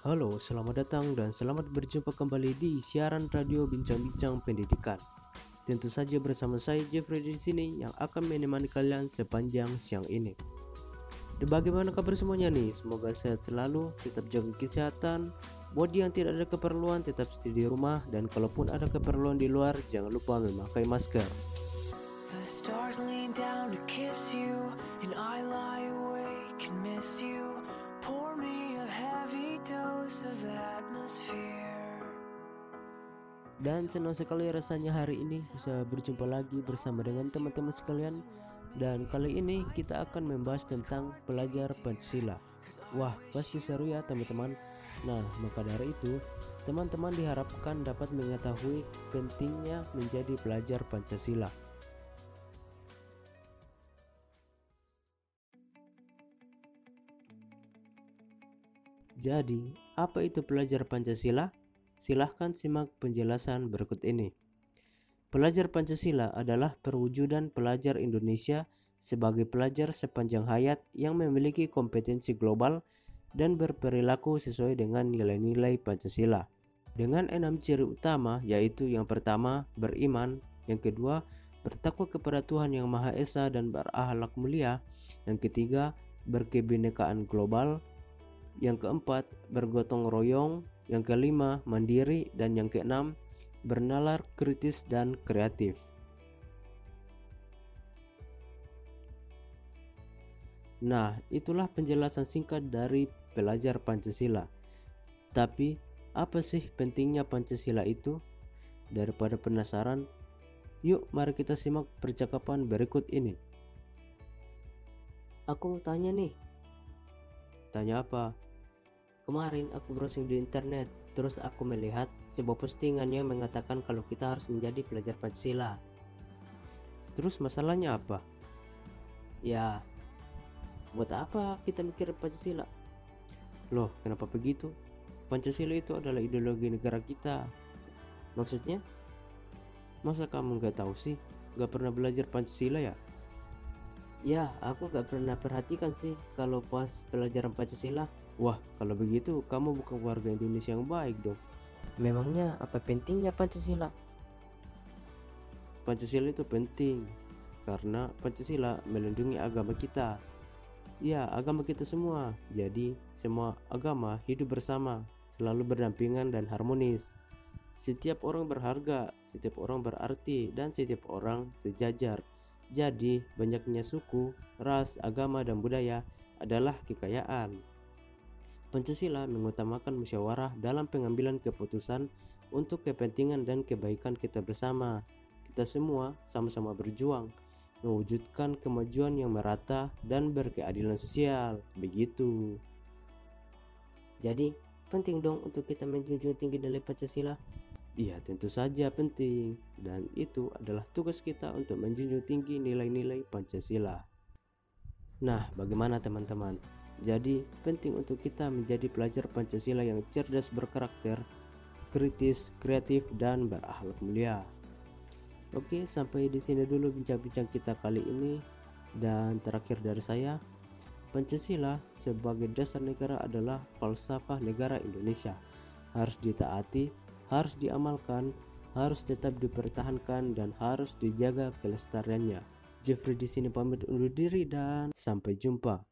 Halo, selamat datang dan selamat berjumpa kembali di siaran radio Bincang-Bincang Pendidikan. Tentu saja bersama saya Jeffrey di sini yang akan menemani kalian sepanjang siang ini. Bagaimana kabar semuanya nih? Semoga sehat selalu, tetap jaga kesehatan. Buat yang tidak ada keperluan tetap stay di rumah dan kalaupun ada keperluan di luar jangan lupa memakai masker. Pour me a heavy dose of atmosphere. Dan senang sekali rasanya hari ini bisa berjumpa lagi bersama dengan teman-teman sekalian. Dan kali ini kita akan membahas tentang pelajar Pancasila. Wah pasti seru ya teman-teman. Nah maka dari itu teman-teman diharapkan dapat mengetahui pentingnya menjadi pelajar Pancasila Jadi, apa itu pelajar Pancasila? Silahkan simak penjelasan berikut ini. Pelajar Pancasila adalah perwujudan pelajar Indonesia sebagai pelajar sepanjang hayat yang memiliki kompetensi global dan berperilaku sesuai dengan nilai-nilai Pancasila. Dengan enam ciri utama yaitu yang pertama beriman, yang kedua bertakwa kepada Tuhan Yang Maha Esa dan berakhlak mulia, yang ketiga berkebinekaan global, yang keempat bergotong royong, yang kelima mandiri dan yang keenam bernalar kritis dan kreatif. Nah, itulah penjelasan singkat dari pelajar Pancasila. Tapi, apa sih pentingnya Pancasila itu? Daripada penasaran, yuk mari kita simak percakapan berikut ini. Aku mau tanya nih. Tanya apa? Kemarin aku browsing di internet, terus aku melihat sebuah postingan yang mengatakan kalau kita harus menjadi pelajar Pancasila. Terus masalahnya apa? Ya, buat apa kita mikir Pancasila? Loh, kenapa begitu? Pancasila itu adalah ideologi negara kita. Maksudnya? Masa kamu nggak tahu sih? Nggak pernah belajar Pancasila ya? Ya, aku nggak pernah perhatikan sih kalau pas pelajaran Pancasila. Wah, kalau begitu kamu bukan warga Indonesia yang baik dong. Memangnya apa pentingnya Pancasila? Pancasila itu penting karena Pancasila melindungi agama kita. Ya, agama kita semua. Jadi, semua agama hidup bersama, selalu berdampingan dan harmonis. Setiap orang berharga, setiap orang berarti, dan setiap orang sejajar. Jadi, banyaknya suku, ras, agama, dan budaya adalah kekayaan. Pancasila mengutamakan musyawarah dalam pengambilan keputusan untuk kepentingan dan kebaikan kita bersama. Kita semua sama-sama berjuang mewujudkan kemajuan yang merata dan berkeadilan sosial. Begitu. Jadi, penting dong untuk kita menjunjung tinggi nilai Pancasila. Iya, tentu saja penting dan itu adalah tugas kita untuk menjunjung tinggi nilai-nilai Pancasila. Nah, bagaimana teman-teman? Jadi, penting untuk kita menjadi pelajar Pancasila yang cerdas berkarakter, kritis, kreatif, dan berakhlak mulia. Oke, sampai di sini dulu bincang-bincang kita kali ini. Dan terakhir dari saya, Pancasila sebagai dasar negara adalah falsafah negara Indonesia. Harus ditaati, harus diamalkan, harus tetap dipertahankan dan harus dijaga kelestariannya. Jeffrey di sini pamit undur diri dan sampai jumpa.